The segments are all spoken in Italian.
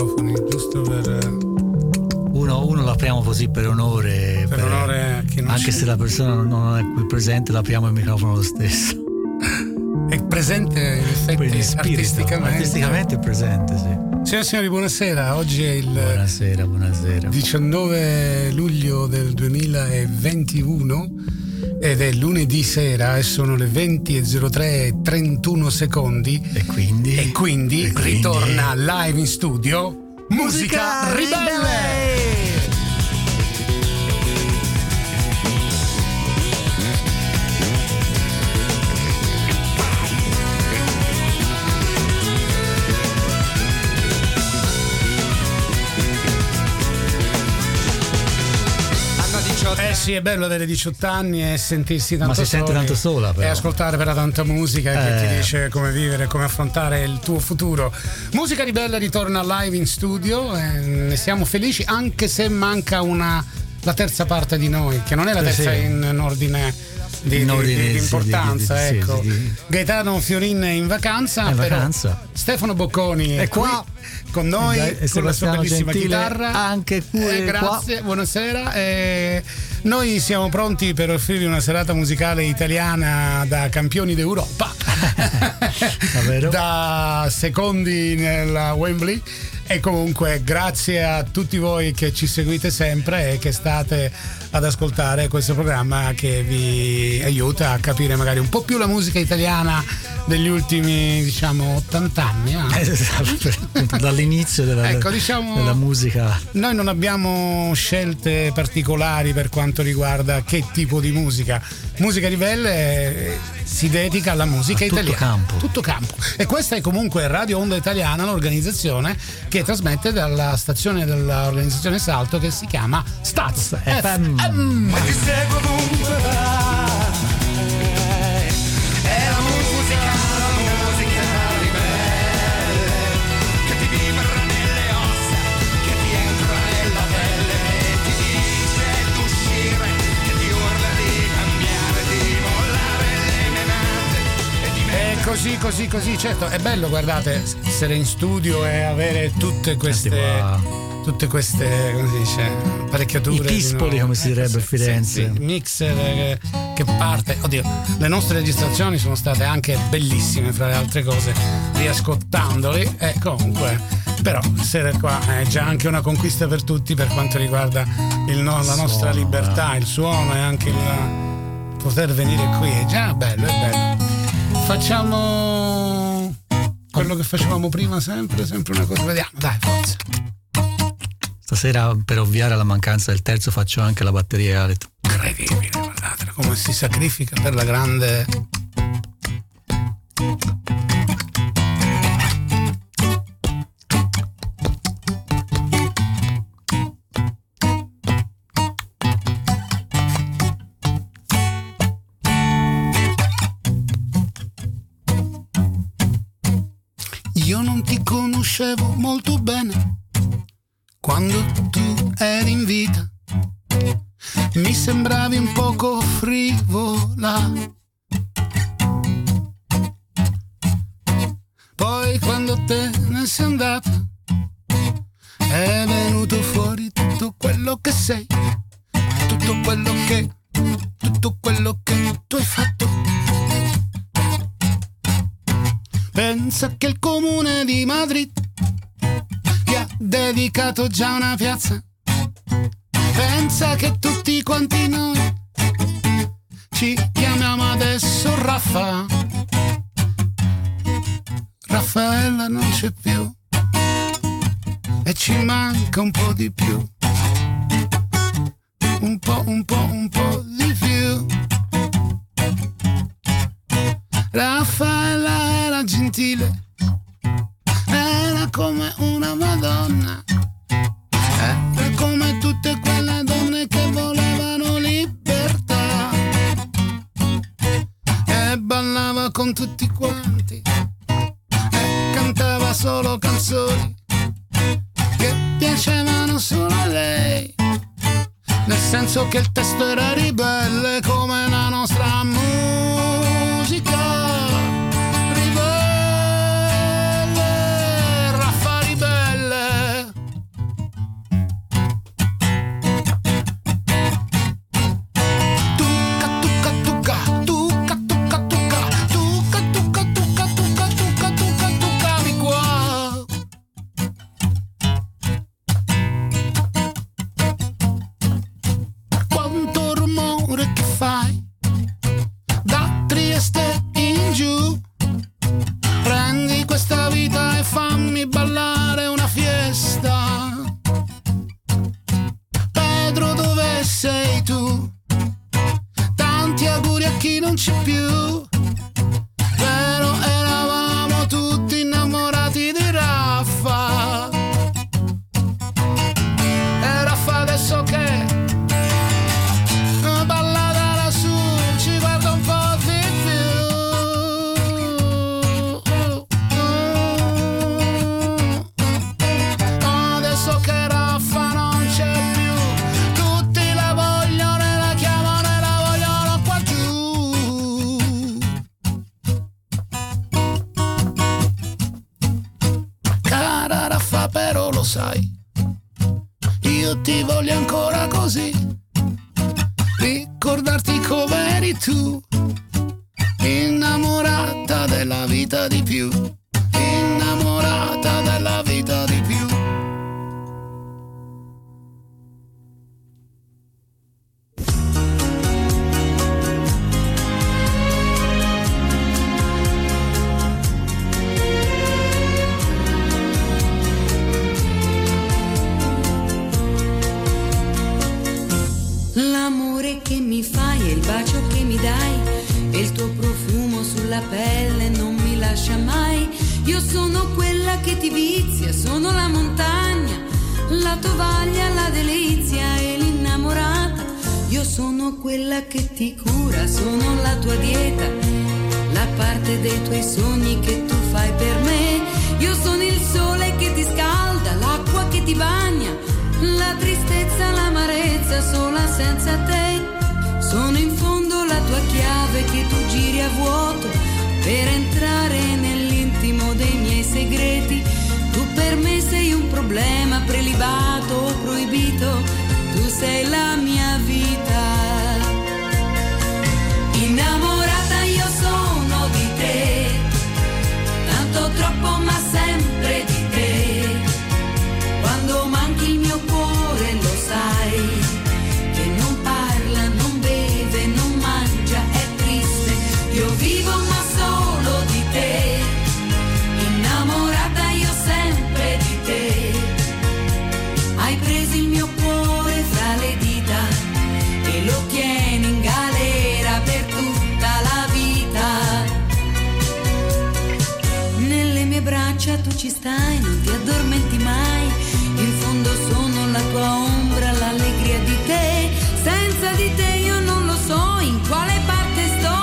microfoni, giusto per... Eh, uno, uno l'apriamo così per onore. Per, per onore a chi non Anche c'è. se la persona non è qui presente, l'apriamo il microfono lo stesso. È presente in effetti artisticamente. Artisticamente è presente, sì. Signore e signori, buonasera. Oggi è il buonasera, buonasera. 19 luglio del 2021 ed è lunedì sera e sono le 20.03 e 31 secondi. E quindi? E quindi, e quindi ritorna live in studio Musica, Musica Ribelle. Ribelle. Sì, è bello avere 18 anni e sentirsi tanto Ma si sente tanto sola però. E ascoltare però tanta musica eh. che ti dice come vivere, come affrontare il tuo futuro. Musica Ribelle ritorna live in studio e ne siamo felici anche se manca una, la terza parte di noi, che non è la terza sì. in, in ordine di, di, di, di importanza. Ecco. Gaetano Fiorin in vacanza, in vacanza. Stefano Bocconi è qua con noi e con la sua bellissima Gentile, chitarra. Anche qui. Eh, grazie, qua. buonasera. Eh, noi siamo pronti per offrirvi una serata musicale italiana da campioni d'Europa, da secondi nella Wembley. E comunque grazie a tutti voi che ci seguite sempre e che state ad ascoltare questo programma che vi aiuta a capire magari un po' più la musica italiana degli ultimi diciamo 80 anni eh? esatto, dall'inizio della, ecco, diciamo, della, musica noi non abbiamo scelte particolari per quanto riguarda che tipo di musica musica ribelle si dedica alla musica a italiana tutto campo. tutto campo e questa è comunque Radio Onda Italiana l'organizzazione che trasmette dalla stazione dell'organizzazione Salto che si chiama Staz FM, FM. Così, così, così. Certo, è bello, guardate, essere in studio e avere tutte queste. Tutte queste, come si dice, apparecchiature. I pispoli, come si direbbe a Firenze. Sì, sì, mixer che, che, parte. Oddio, le nostre registrazioni sono state anche bellissime, fra le altre cose, riascoltandoli. E comunque, però, essere qua è già anche una conquista per tutti per quanto riguarda il, no, la nostra suono, libertà, il suono e anche il poter venire qui. È già bello, è bello facciamo quello che facevamo prima sempre, sempre una cosa. Vediamo, dai, forza. Stasera per ovviare alla mancanza del terzo faccio anche la batteria elettrica. Incredibile, guardate come si sacrifica per la grande Io non ti conoscevo molto bene quando tu eri in vita. Mi sembravi un poco frivola. Poi quando te ne sei andata è venuto fuori tutto quello che sei, tutto quello che, tutto quello che tu hai fatto. Pensa che il comune di Madrid ti ha dedicato già una piazza. Pensa che tutti quanti noi ci chiamiamo adesso Raffa. Raffaella non c'è più e ci manca un po' di più. Un po', un po', un po' di più. Raffaella era gentile, era come una Madonna, era come tutte quelle donne che volevano libertà e ballava con tutti quanti e cantava solo canzoni che piacevano solo a lei. Nel senso che il testo era ribelle come la nostra musica. Ribelle, tovaglia, la delizia e l'innamorata. Io sono quella che ti cura, sono la tua dieta, la parte dei tuoi sogni che tu fai per me. Io sono il sole che ti scalda, l'acqua che ti bagna, la tristezza, l'amarezza sola senza te. Sono in fondo la tua chiave che tu giri a vuoto per entrare nell'intimo dei miei segreti. Tu per me sei un problema prelibato o proibito, tu sei la mia vita. Innamorata io sono di te, tanto troppo ma sempre stai, non ti addormenti mai. In fondo sono la tua ombra, l'allegria di te. Senza di te io non lo so in quale parte sto.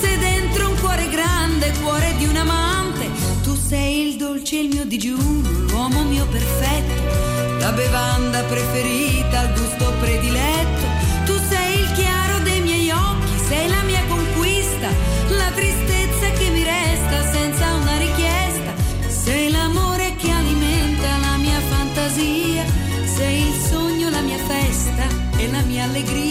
Se dentro un cuore grande, cuore di un amante, tu sei il dolce, il mio digiuno, l'uomo mio perfetto, la bevanda preferita, il gusto prediletto. E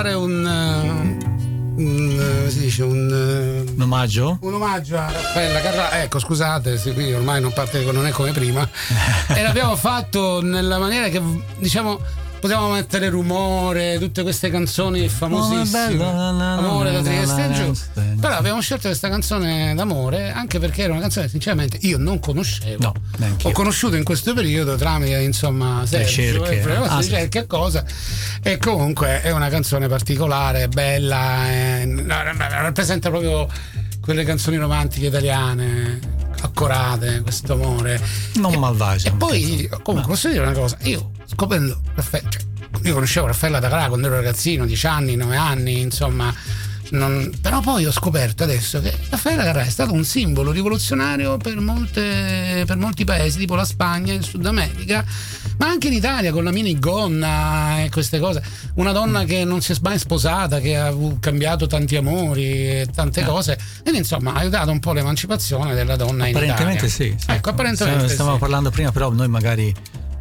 fare un, eh, un, eh, si dice un, eh, Un omaggio? un omaggio a Raffaella Carrà. Ecco, scusate, sì, qui ormai non parte, non è come prima. e l'abbiamo fatto nella maniera che diciamo potevamo mettere rumore, tutte queste canzoni famosissime. la, Amore da Trieste giù. Però abbiamo scelto questa canzone d'amore anche perché era una canzone che sinceramente io non conoscevo. No, Ho conosciuto in questo periodo tramite insomma Sergio, ricerche. eh, per le Ah, sì. ricerche e cosa. E comunque è una canzone particolare, bella, eh, rappresenta proprio quelle canzoni romantiche italiane. Accorate, questo amore. Non malvagio. E poi, comunque, posso dire una cosa, io scoprendo Raffaele, cioè, io conoscevo Raffaella Dagrà quando ero ragazzino, 10 anni, 9 anni, insomma. Non, però poi ho scoperto adesso che Raffaella Carrà è stato un simbolo rivoluzionario per, molte, per molti paesi, tipo la Spagna, il Sud America, ma anche in Italia con la minigonna e queste cose. Una donna che non si è mai sposata, che ha cambiato tanti amori e tante eh. cose, ed insomma ha aiutato un po' l'emancipazione della donna in Italia. Apparentemente sì. sì. Ecco, apparentemente Stavamo sì. parlando prima, però noi magari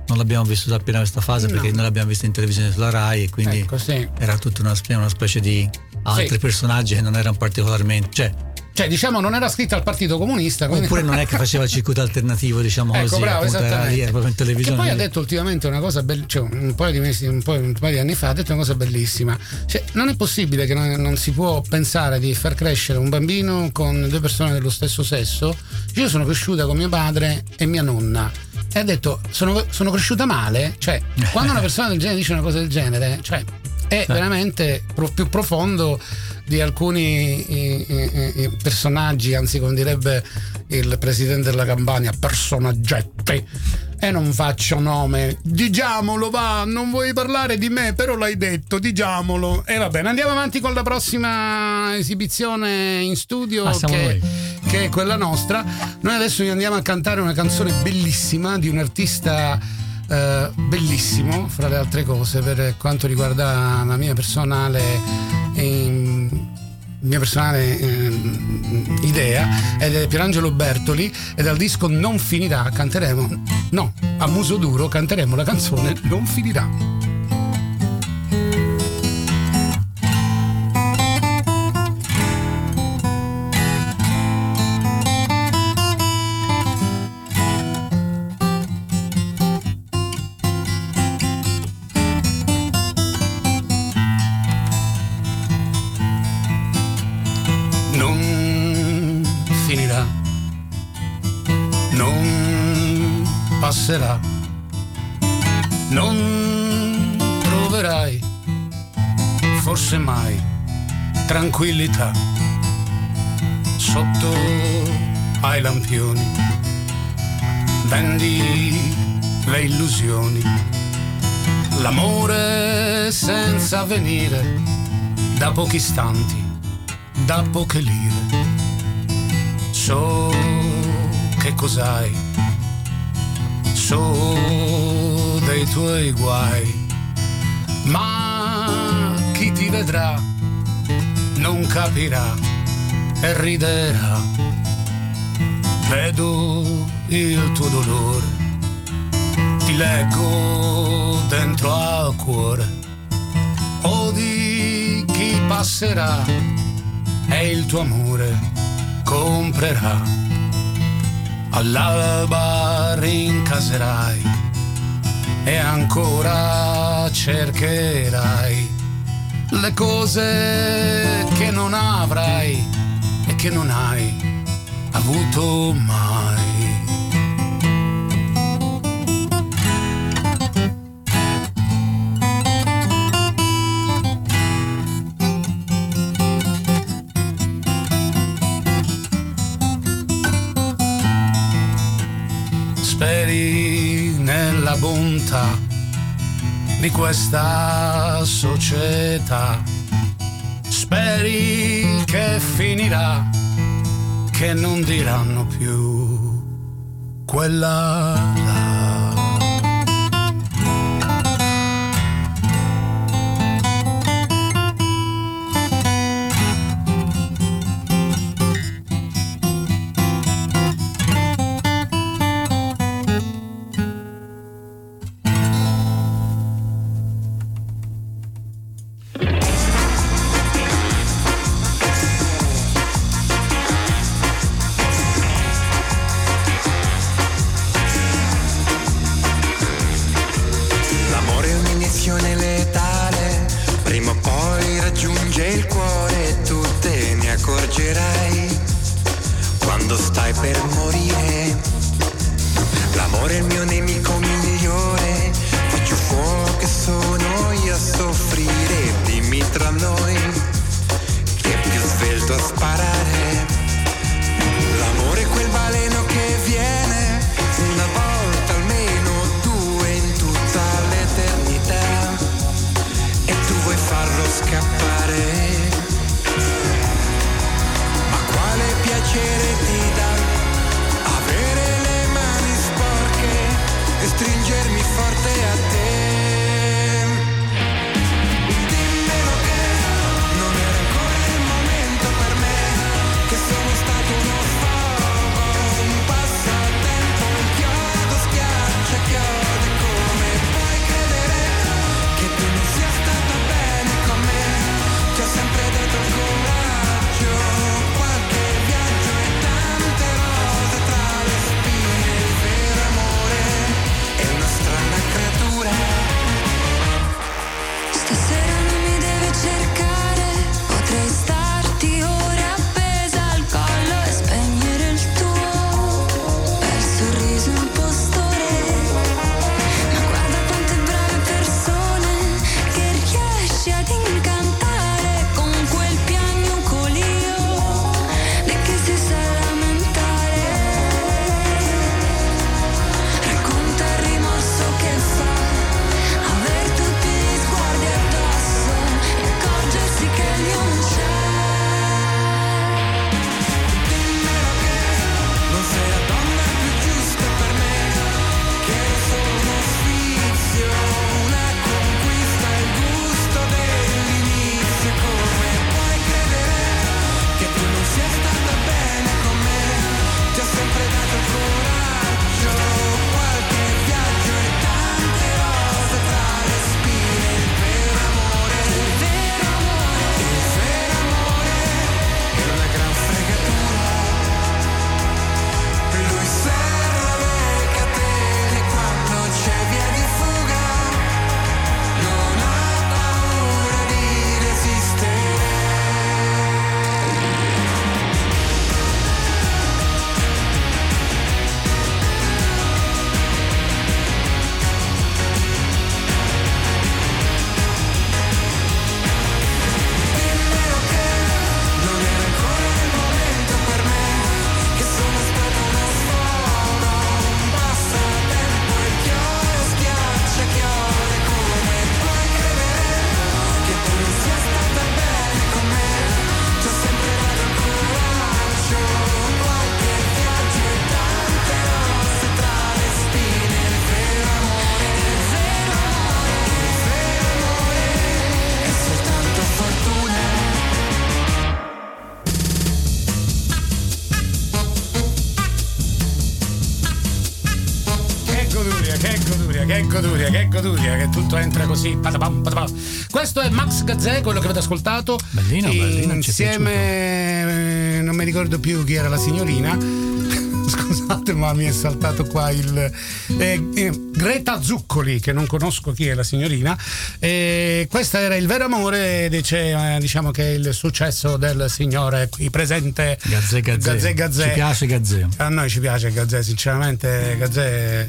non l'abbiamo vissuta appena questa fase no. perché noi l'abbiamo vista in televisione sulla Rai e quindi ecco, sì. era tutta una, una specie di altri sì. personaggi che non erano particolarmente cioè, cioè diciamo non era scritta al Partito Comunista quindi... oppure non è che faceva il circuito alternativo diciamo ecco, così bravo, era lì, era proprio in televisione che poi ha detto ultimamente una cosa bella cioè un paio di mesi un paio, un paio, di anni fa ha detto una cosa bellissima. Cioè, non è possibile che non, non, si può pensare di far crescere un bambino con due persone dello stesso sesso. Io sono cresciuta con mio padre e mia nonna. E ha detto sono, sono cresciuta male? Cioè quando una persona del genere dice una cosa del genere cioè è veramente pro, più profondo di alcuni i, i, i personaggi, anzi come direbbe il presidente della Campania, personaggetti. E non faccio nome, diciamolo va, non vuoi parlare di me, però l'hai detto, diciamolo. E va bene, andiamo avanti con la prossima esibizione in studio ah, che, che è quella nostra. Noi adesso andiamo a cantare una canzone bellissima di un artista eh, bellissimo, fra le altre cose, per quanto riguarda la mia personale, eh, mia personale eh, idea, ed è Pierangelo Bertoli, e dal disco Non finirà canteremo, no, a muso duro canteremo la canzone Non finirà. Passerà. Non troverai, forse mai, tranquillità sotto ai lampioni. Vendi le illusioni, l'amore senza venire da pochi istanti, da poche lire. So che cos'hai so dei tuoi guai, ma chi ti vedrà non capirà e riderà. Vedo il tuo dolore, ti leggo dentro al cuore, o di chi passerà e il tuo amore comprerà. All'alba rincaserai e ancora cercherai le cose che non avrai e che non hai avuto mai. Bontà di questa società. Speri che finirà, che non diranno più quella là. Così. patapam, patapam. Questo è Max Gazzè, quello che avete ascoltato. Bellino, bellino, Insieme, eh, non mi ricordo più chi era la signorina. Scusate, ma mi è saltato qua il eh, eh, Greta Zuccoli, che non conosco chi è la signorina. Eh, questo era il vero amore, dice, eh, diciamo che è il successo del signore qui presente. Gazzè Gazzè. Gazzè, Gazzè. Ci piace Gazzè. A noi ci piace Gazzè, sinceramente Gazzè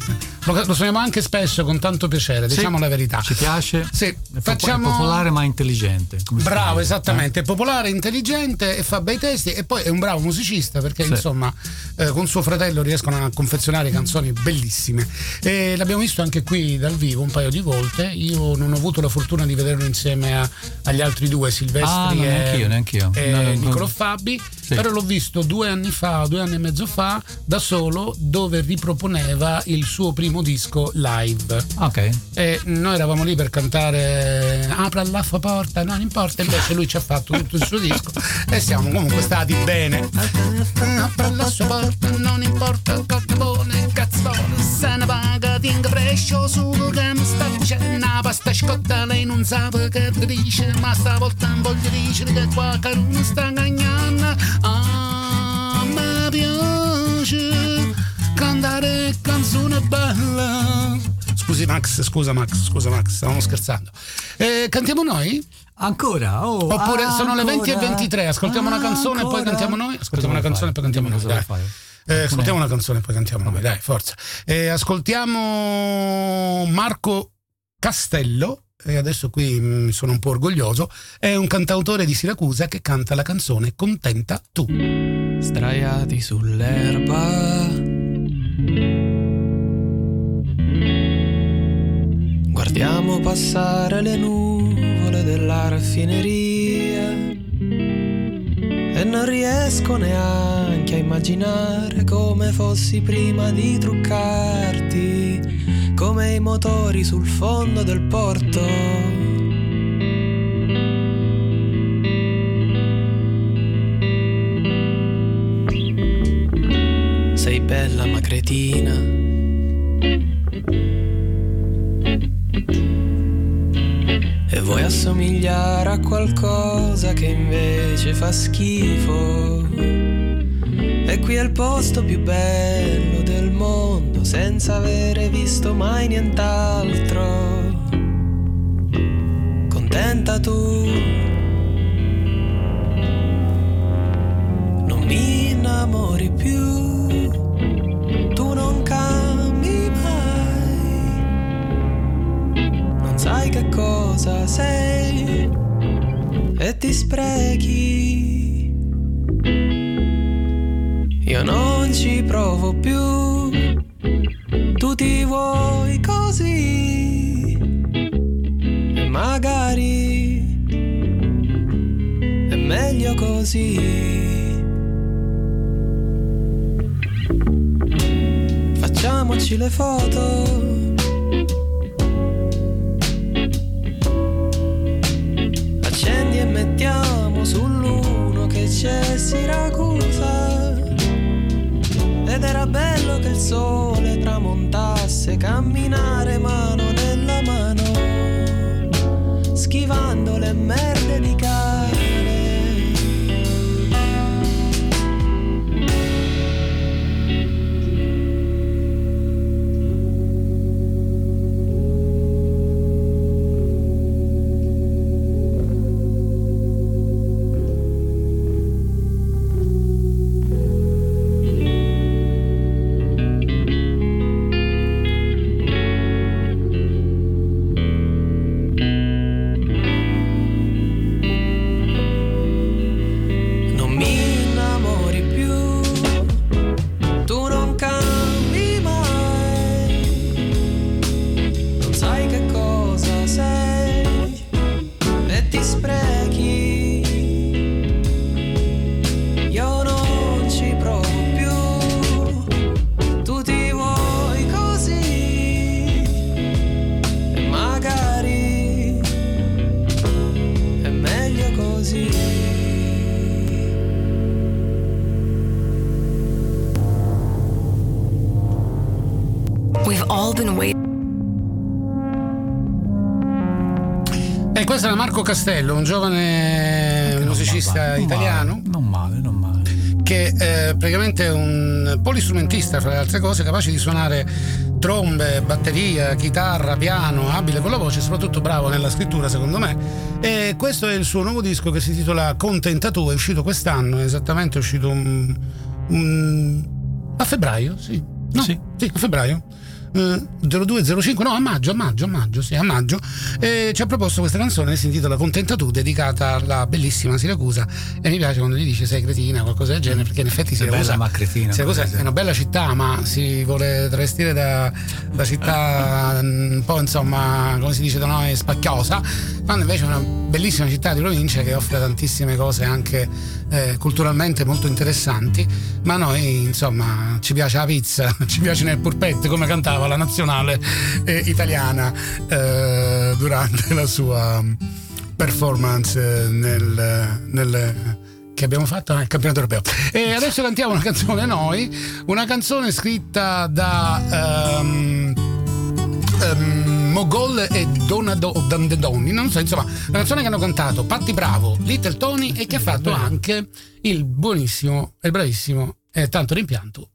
lo, lo suoniamo anche spesso con tanto piacere, diciamo Sì, la verità. Ci piace. Sì, facciamo- è popolare ma intelligente. Bravo, dice, esattamente, è popolare, intelligente e fa bei testi e poi è un bravo musicista perché Sì. insomma eh, con suo fratello riescono a confezionare canzoni bellissime. E l'abbiamo visto anche qui dal vivo un paio di volte, io non ho avuto la fortuna di vederlo insieme a- agli altri due, Silvestri Ah, no, e, neanch'io, neanch'io. e No, no. Niccolò Fabi, Sì. però l'ho visto due anni fa, due anni e mezzo fa, da solo, dove riproponeva il suo primo disco live. eh. Ok. E noi eravamo lì per cantare Apra la sua porta, non importa, invece lui ci ha fatto tutto il suo disco e siamo comunque stati bene. Apra la sua porta, non importa, vuole, cazzone, se ne paga, tinga prescio su che mi sta dicendo, una pasta scotta, lei non sa che ti dice, ma stavolta voglio dire che qua non sta cagnando. Ah, piace cantare canzone bella. Scusi Max, scusa Max, scusa Max, stavamo scherzando. Eh, cantiamo noi? Ancora? Oh, Oppure sono le 20 e ancora? 23, ascoltiamo una canzone e poi Ancora? cantiamo noi? Ascoltiamo una canzone e poi cantiamo noi, dai. Eh, ascoltiamo una canzone e poi cantiamo noi, dai, forza. Eh, ascoltiamo Marco Castello, e adesso qui mm, sono un po' orgoglioso, è un cantautore di Siracusa che canta la canzone Contenta tu. Straiati sull'erba. Guardiamo passare le nuvole della raffineria e non riesco neanche a immaginare come fossi prima di truccarti, come i motori sul fondo del porto. Sei bella ma cretina. E vuoi assomigliare a qualcosa che invece fa schifo. E qui è il posto più bello del mondo senza avere visto mai nient'altro. Contenta tu. Non mi innamori più. Sai che cosa sei e ti sprechi. Io non ci provo più, tu ti vuoi così e magari è meglio così. Facciamoci le foto. E mettiamo sull'uno che c'è Siracusa. Ed era bello che il sole tramontasse, camminare mano nella mano, schivando le merde di cane. Castello, un giovane musicista non italiano Non male, non male. che è praticamente un polistrumentista, fra le altre cose, capace di suonare trombe, batteria, chitarra, piano, abile con la voce soprattutto bravo nella scrittura, secondo me. E questo è il suo nuovo disco che si intitola Contenta tu, è uscito quest'anno, è esattamente è uscito un- un- a febbraio, sì. No, Sì. a febbraio. Eh, 0205 no a maggio a maggio a maggio sì a maggio e ci ha proposto questa canzone che si intitola Contenta tu dedicata alla bellissima Siracusa e mi piace quando gli dice sei cretina qualcosa del genere perché in effetti Siracusa bella ma cretina. Siracusa è una bella città ma si vuole travestire da, da città mm, un po' insomma come si dice da noi spacchiosa quando invece è una bellissima città di provincia che offre tantissime cose anche eh, culturalmente molto interessanti ma noi insomma ci piace la pizza ci piace nel purpette come cantava la nazionale eh, italiana eh, durante la sua mm, performance eh, nel, nel che abbiamo fatto nel campionato europeo. E adesso cantiamo una canzone noi, una canzone scritta da ehm, ehm, Mogol e Donado Dandedoni, non so, insomma, una canzone che hanno cantato Patti Bravo, Little Tony e che ha fatto anche il buonissimo e bravissimo e tanto rimpianto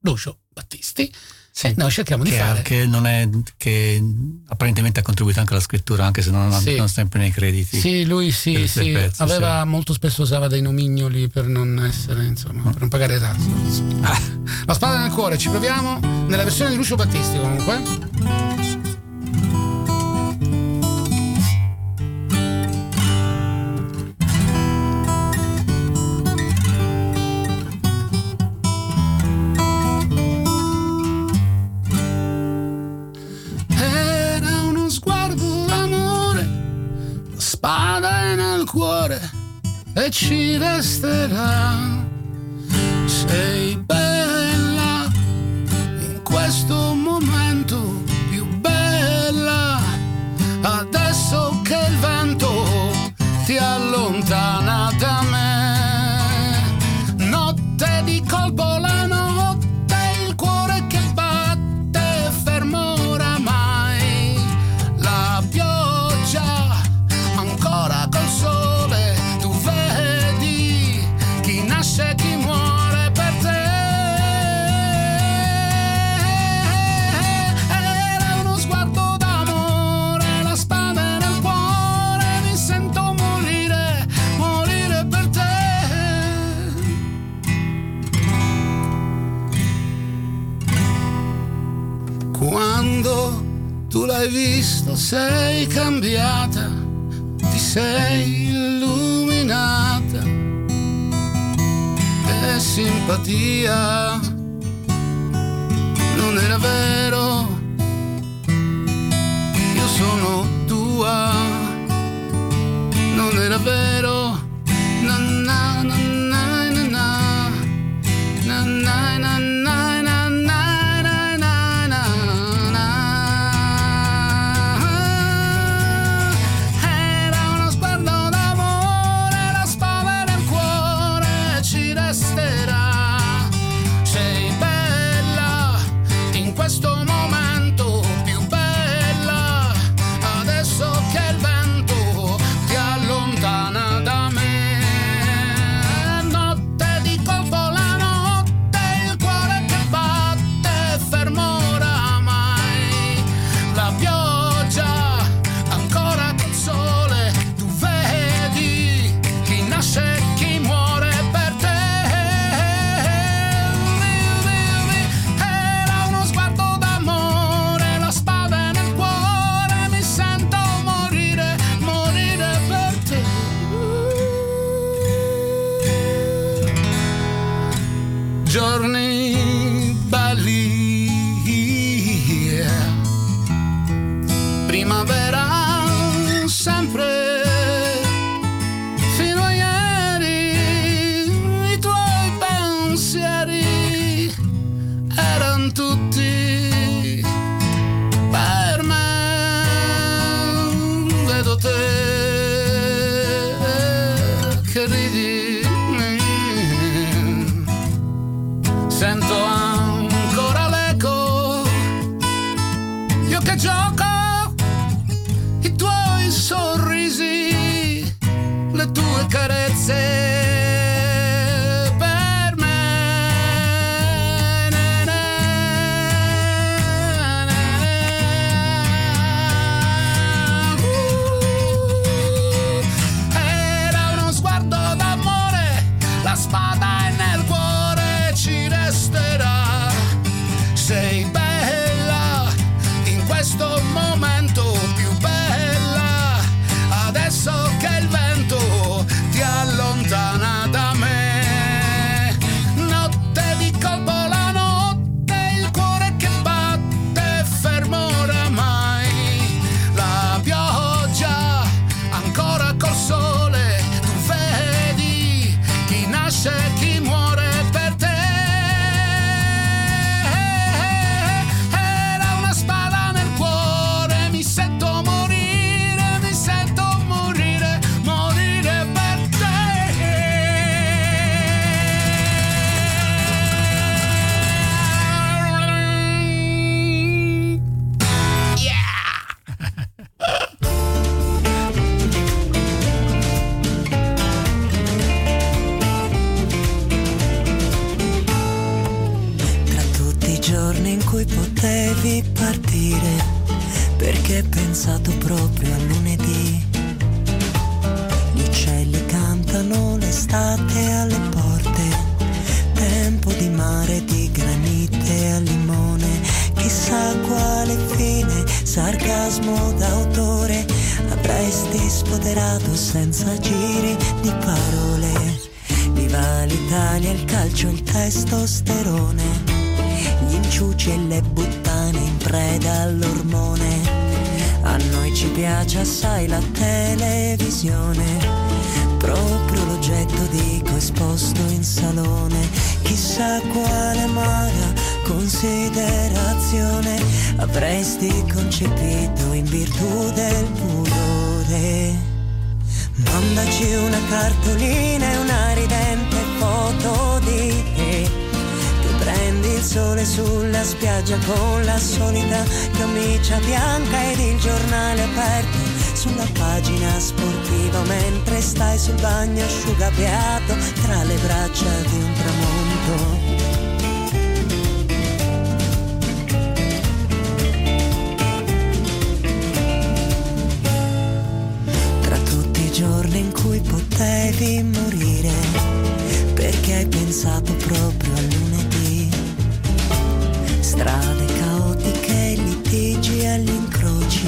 Lucio Battisti. Sì. Noi cerchiamo di fare che non è che apparentemente ha contribuito anche alla scrittura anche se non, Sì. non sempre nei crediti Sì, lui sì, sì. del pezzo, aveva molto spesso usava dei nomignoli per non essere, insomma, per non pagare tasse. Ah, La spada nel cuore, ci proviamo nella versione di Lucio Battisti comunque. Spada nel cuore e ci resterà. Sei bella in questo momento più bella, adesso che il vento ti allontana da me. Tu l'hai visto sei cambiata, ti sei illuminata. E simpatia non era vero, io sono tua, non era vero. Na na na Gli uccelli cantano l'estate alle porte, tempo di mare, di granite al limone, chissà quale fine, sarcasmo d'autore, avresti spoderato senza giri di parole. Viva l'Italia, il calcio, il testosterone, gli inciuci e le buttane in preda all'ormone. Piace assai la televisione, proprio l'oggetto dico esposto in salone. Chissà quale amara considerazione avresti concepito in virtù del pudore. Mandaci una cartolina e una ridente foto di te prendi il sole sulla spiaggia con la solita camicia bianca ed il giornale aperto sulla pagina sportiva mentre stai sul bagno asciugapiato tra le braccia di un tramonto. giorni in cui potevi morire, perché hai pensato proprio. Strade caotiche, litigi agli incroci,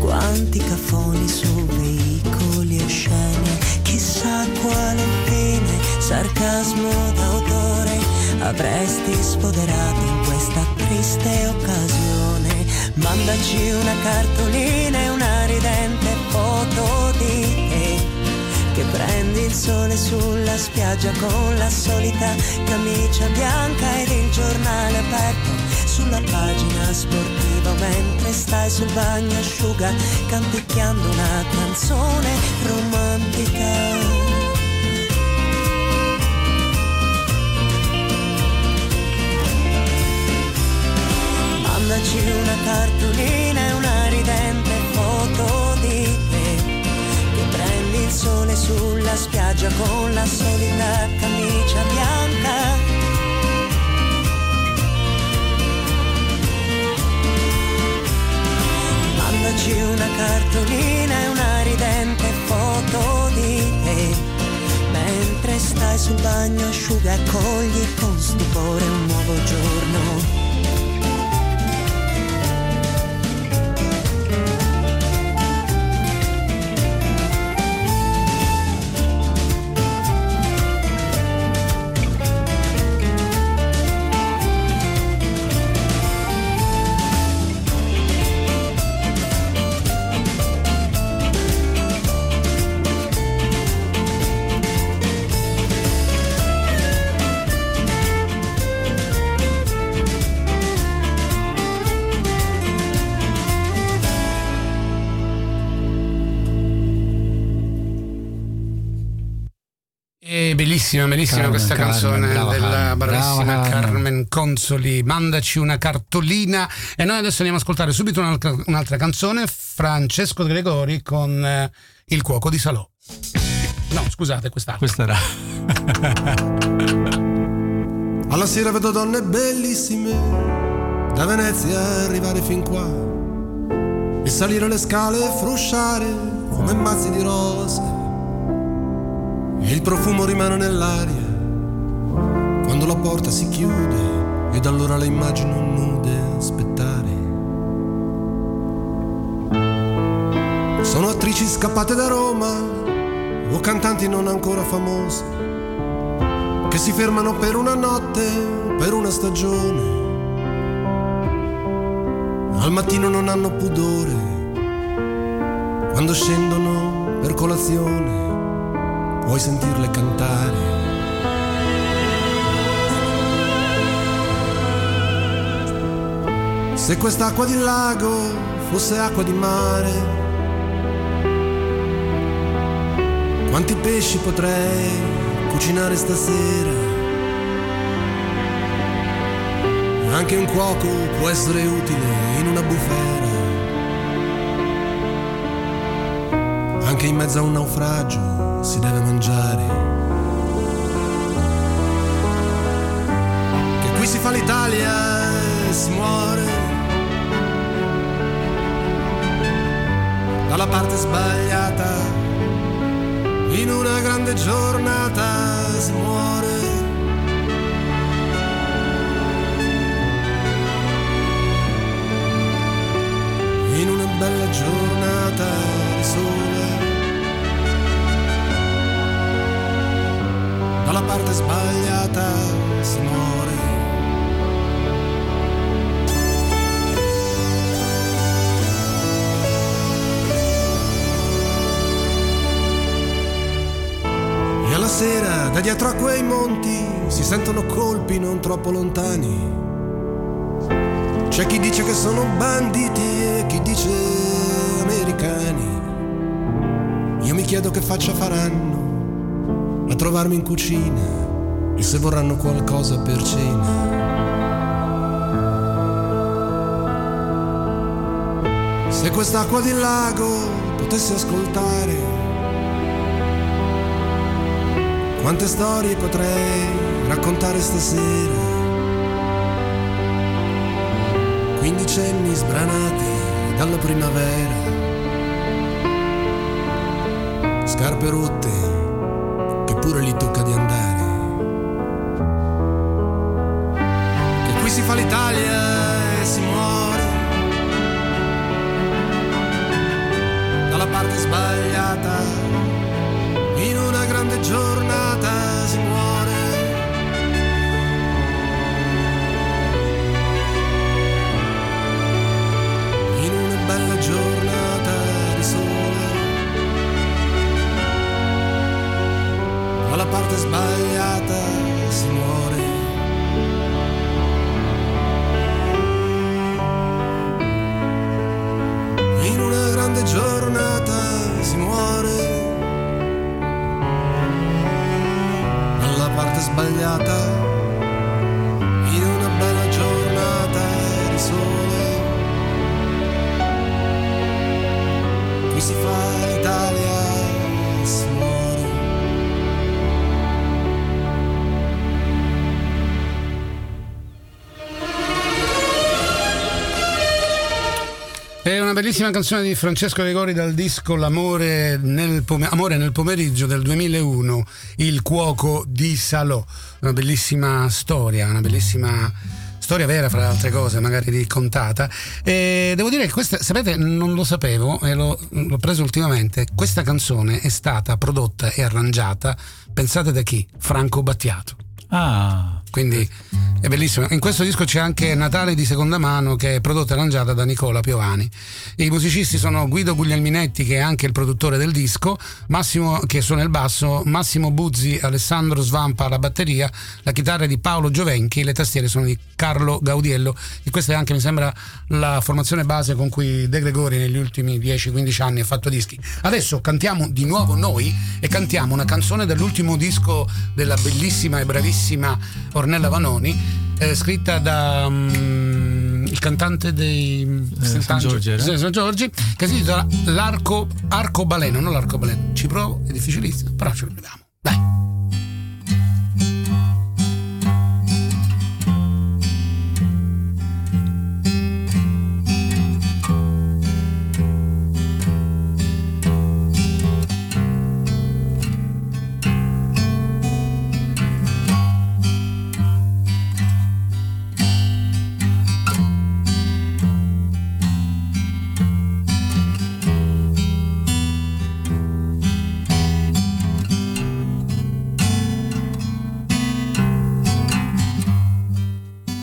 quanti cafoni su veicoli e scene, chissà quale fine, sarcasmo d'autore avresti spoderato in questa triste occasione. Mandaci una cartolina e una ridente foto di che prendi il sole sulla spiaggia con la solita camicia bianca ed il giornale aperto sulla pagina sportiva mentre stai sul bagno asciuga canticchiando una canzone romantica. Mandaci una cartolina e una sole sulla spiaggia con la solita camicia bianca. Mandaci una cartolina e una ridente foto di te. Mentre stai sul bagno asciuga e cogli con stupore un nuovo giorno bellissima, bellissima Carmen, questa Carmen, canzone brava della Carmen, bravissima brava Carmen. Carmen. Consoli. Mandaci una cartolina. E noi adesso andiamo ad ascoltare subito un'altra, un'altra canzone. Francesco Gregori con eh, Il cuoco di Salò. No, scusate, quest'altra. Questa era. Alla sera vedo donne bellissime da Venezia arrivare fin qua e salire le scale e frusciare come mazzi di rose. E il profumo rimane nell'aria quando la porta si chiude ed allora le immagino nude aspettare. Sono attrici scappate da Roma o cantanti non ancora famose che si fermano per una notte, per una stagione. Al mattino non hanno pudore, quando scendono per colazione puoi sentirle cantare. Se quest'acqua di lago fosse acqua di mare, quanti pesci potrei cucinare stasera? Anche un cuoco può essere utile in una bufera. Anche in mezzo a un naufragio si deve mangiare. Che qui si fa l'Italia e si muore. Dalla parte sbagliata, in una grande giornata si muore. in una bella giornata di sole. Dalla parte sbagliata si muore. E alla sera, da dietro a quei monti, si sentono colpi non troppo lontani. C'è chi dice che sono banditi e chi dice americani. Io mi chiedo che faccia faranno trovarmi in cucina e se vorranno qualcosa per cena. Se quest'acqua di lago potesse ascoltare, quante storie potrei raccontare stasera. quindicenni sbranati dalla primavera, scarpe rotte pure gli tocca di andare. Che qui si fa l'Italia È una bellissima canzone di Francesco Gregori dal disco L'amore nel, pome- Amore nel pomeriggio del 2001, Il cuoco di Salò. Una bellissima storia, una bellissima storia vera fra le altre cose, magari raccontata. E devo dire che questa, sapete, non lo sapevo e l'ho, l'ho preso ultimamente. Questa canzone è stata prodotta e arrangiata, pensate da chi? Franco Battiato. Ah, Quindi è bellissimo. In questo disco c'è anche Natale di seconda mano che è prodotta e arrangiata da Nicola Piovani. I musicisti sono Guido Guglielminetti che è anche il produttore del disco, Massimo che suona il basso, Massimo Buzzi, Alessandro Svampa alla batteria, la chitarra è di Paolo Giovenchi, le tastiere sono di Carlo Gaudiello e questa è anche mi sembra la formazione base con cui De Gregori negli ultimi 10-15 anni ha fatto dischi. Adesso cantiamo di nuovo noi e cantiamo una canzone dell'ultimo disco della bellissima e bravissima Ornella Vanoni, eh, scritta da mm, il cantante dei Eh, San Giorgi San Giorgi, che si intitola L'arco arcobaleno, non l'arcobaleno. Ci provo, è difficilissimo, però ci proviamo. Dai.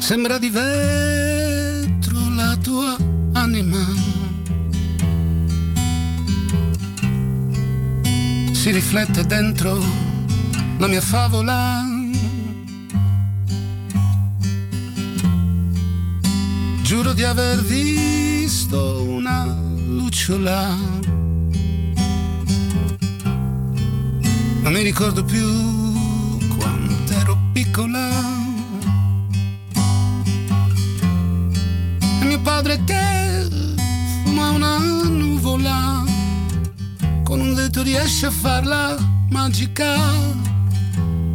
Sembra di vetro la tua anima. Si riflette dentro la mia favola. Giuro di aver visto una lucciola. Non mi ricordo più riesce a farla magica.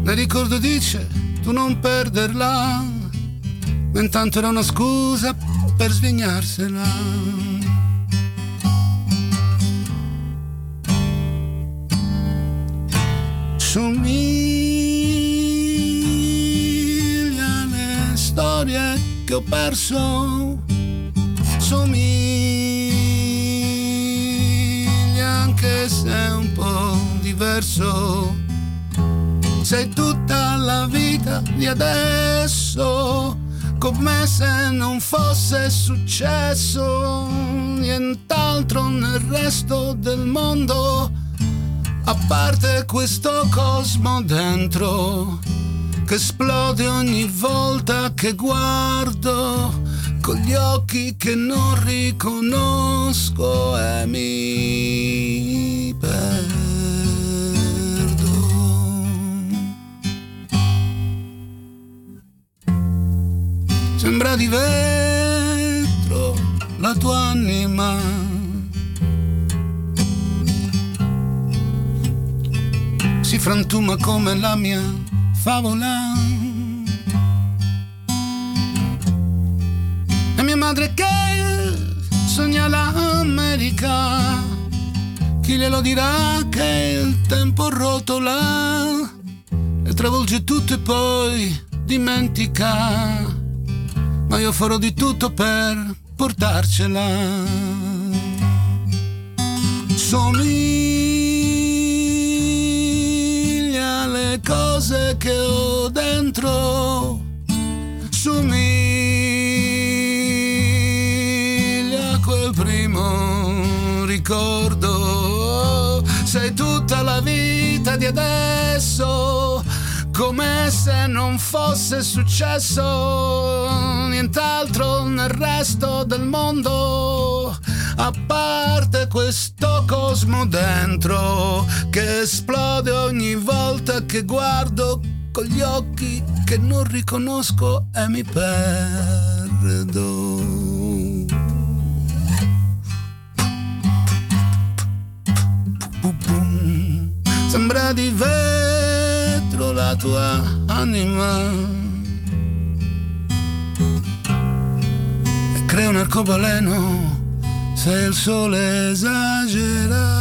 Ne ricordo dice tu non perderla. Ma intanto era una scusa per svignarsela. Somiglia alle storie che ho perso. Somiglia anche se un diverso sei tutta la vita di adesso come se non fosse successo nient'altro nel resto del mondo a parte questo cosmo dentro che esplode ogni volta che guardo con gli occhi che non riconosco e mi frantuma come la mia favola. E mia madre che sogna l'America. Chi glielo dirà che il tempo rotola e travolge tutto e poi dimentica. Ma io farò di tutto per portarcela. Somiglia cose che ho dentro. Somiglia a quel primo ricordo. Sei tutta la vita di adesso. Come se non fosse successo nient'altro nel resto del mondo, a parte questo cosmo dentro che esplode ogni volta che guardo con gli occhi che non riconosco e mi perdo. Sembra di vetro la tua anima crea un arcobaleno se il sole esagera.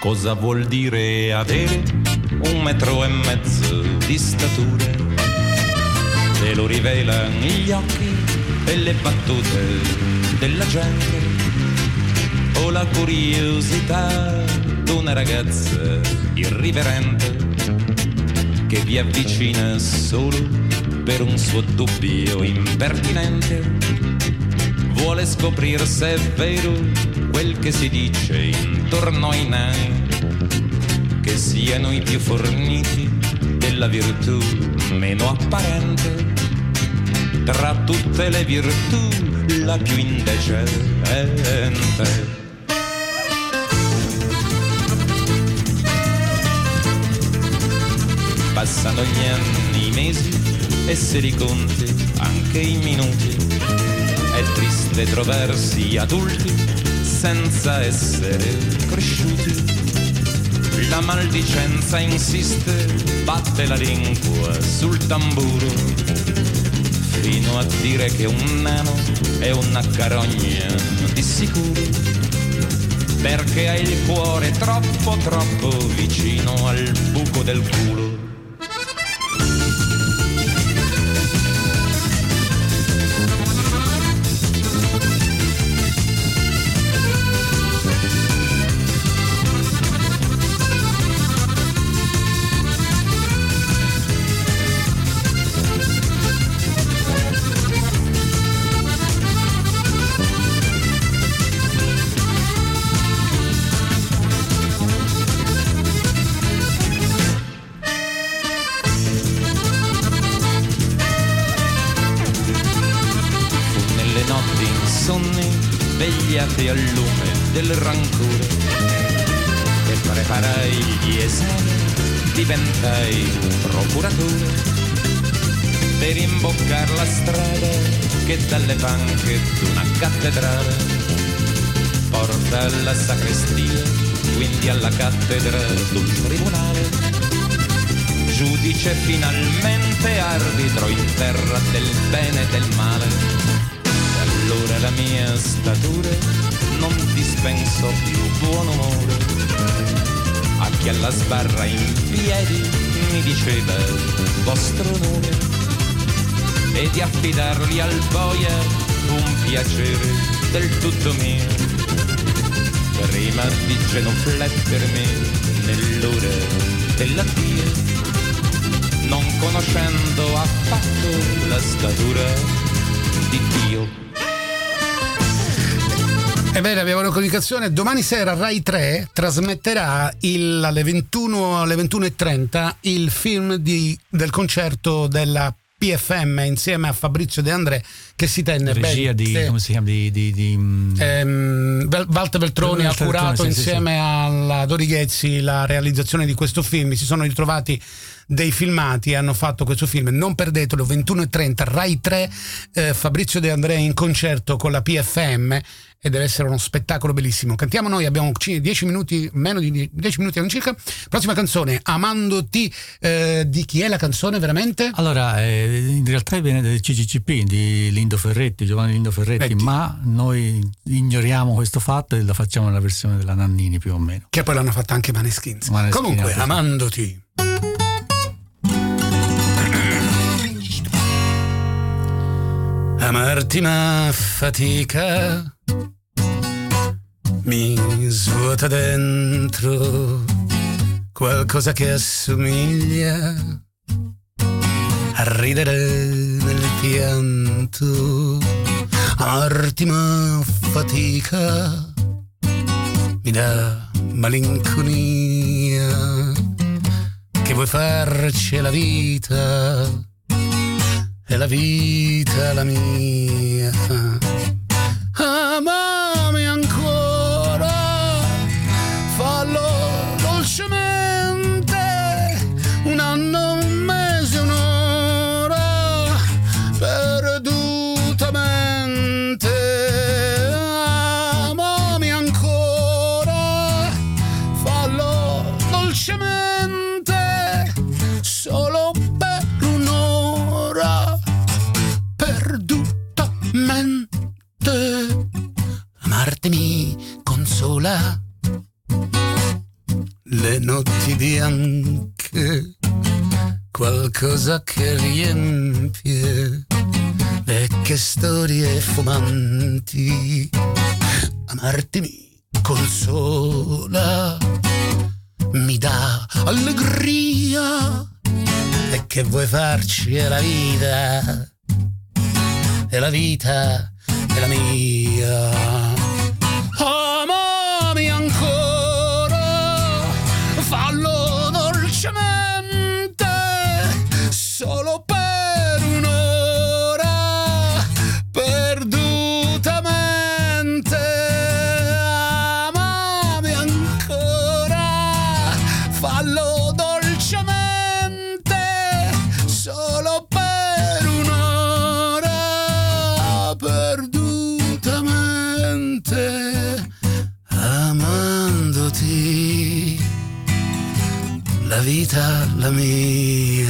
Cosa vuol dire avere metro e mezzo di statura? Te lo rivelano gli occhi e le battute della gente o la curiosità d'una ragazza irriverente che vi avvicina solo per un suo dubbio impertinente. Vuole scoprire se è vero quel che si dice intorno ai nani siano i più forniti della virtù meno apparente. Tra tutte le virtù la più indecente. Passano gli anni, i mesi e se li conti anche i minuti. È triste trovarsi adulti senza essere cresciuti. La maldicenza insiste, batte la lingua sul tamburo, fino a dire che un nano è una carogna di sicuro, perché ha il cuore troppo troppo vicino al buco del culo. Giudice finalmente arbitro in terra del bene e del male. Allora la mia statura non dispenso più buon umore. A chi alla sbarra in piedi mi diceva vostro nome e di affidarli al boia un piacere del tutto mio. Prima di genuflettermi nell'ora dell'addio non conoscendo affatto la statura di Dio. Ebbene, abbiamo una comunicazione. Domani sera Rai 3 trasmetterà il- alle 21 alle 21.30 il film di- del concerto della PFM insieme a Fabrizio De André che si tenne regia ben- di, sì. come si chiama, di, di, di, mm, Ehm, Walter Veltroni ha curato sì, sì, insieme alla Dori Ghezzi la realizzazione di questo film. Si sono ritrovati dei filmati hanno fatto questo film. Non perdetelo, 21.30, Rai 3, eh, Fabrizio De Andrea in concerto con la PFM e deve essere uno spettacolo bellissimo. Cantiamo noi, abbiamo 10 minuti, meno di 10 minuti all'incirca. Prossima canzone, Amandoti, eh, di chi è la canzone veramente? Allora, eh, in realtà viene del CCCP di Lindo Ferretti, Giovanni Lindo Ferretti, Vedi. ma noi ignoriamo questo fatto e la facciamo nella versione della Nannini più o meno. Che poi l'hanno fatta anche Maneskins. Maneskin, Comunque. Amandoti. Amarti ma fatica mi svuota dentro qualcosa che assomiglia a ridere nel pianto. Amarti ma fatica mi dà malinconia. Che vuoi farci la vita e la vita la mia amarti mi consola. Le notti bianche qualcosa che riempie vecchie storie fumanti. Amarti mi consola mi dà allegria. E che vuoi farci? È la vita e la vita è la mia fallo vita la mia.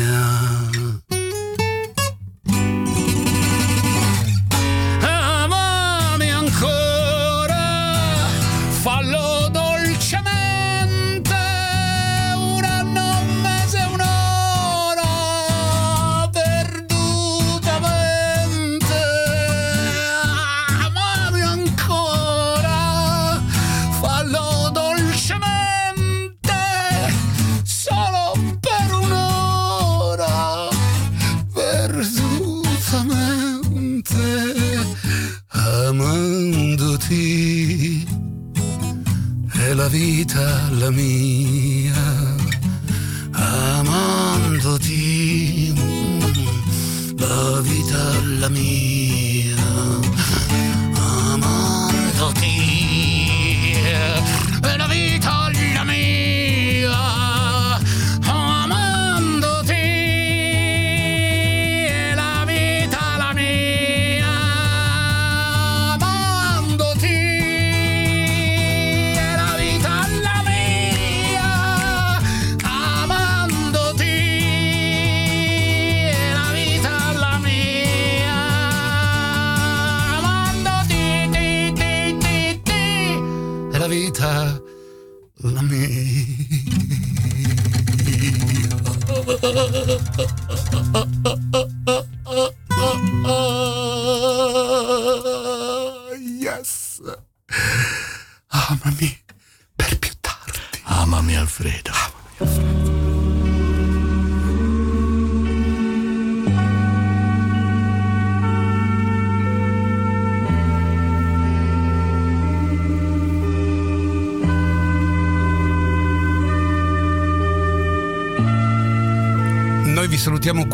piccola mia, amandoti, la vita la mia.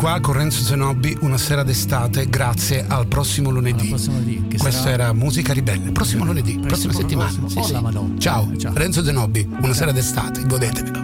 qua con Renzo Zenobbi una sera d'estate. Grazie al prossimo lunedì. Prossimo lunedì Questa sarà... era Musica Ribelle. Prossimo lunedì, prossimo prossima settimana. Prossimo. Sì, oh, sì. Ciao, ciao, Renzo Zenobbi, una ciao. sera d'estate. Godetevelo.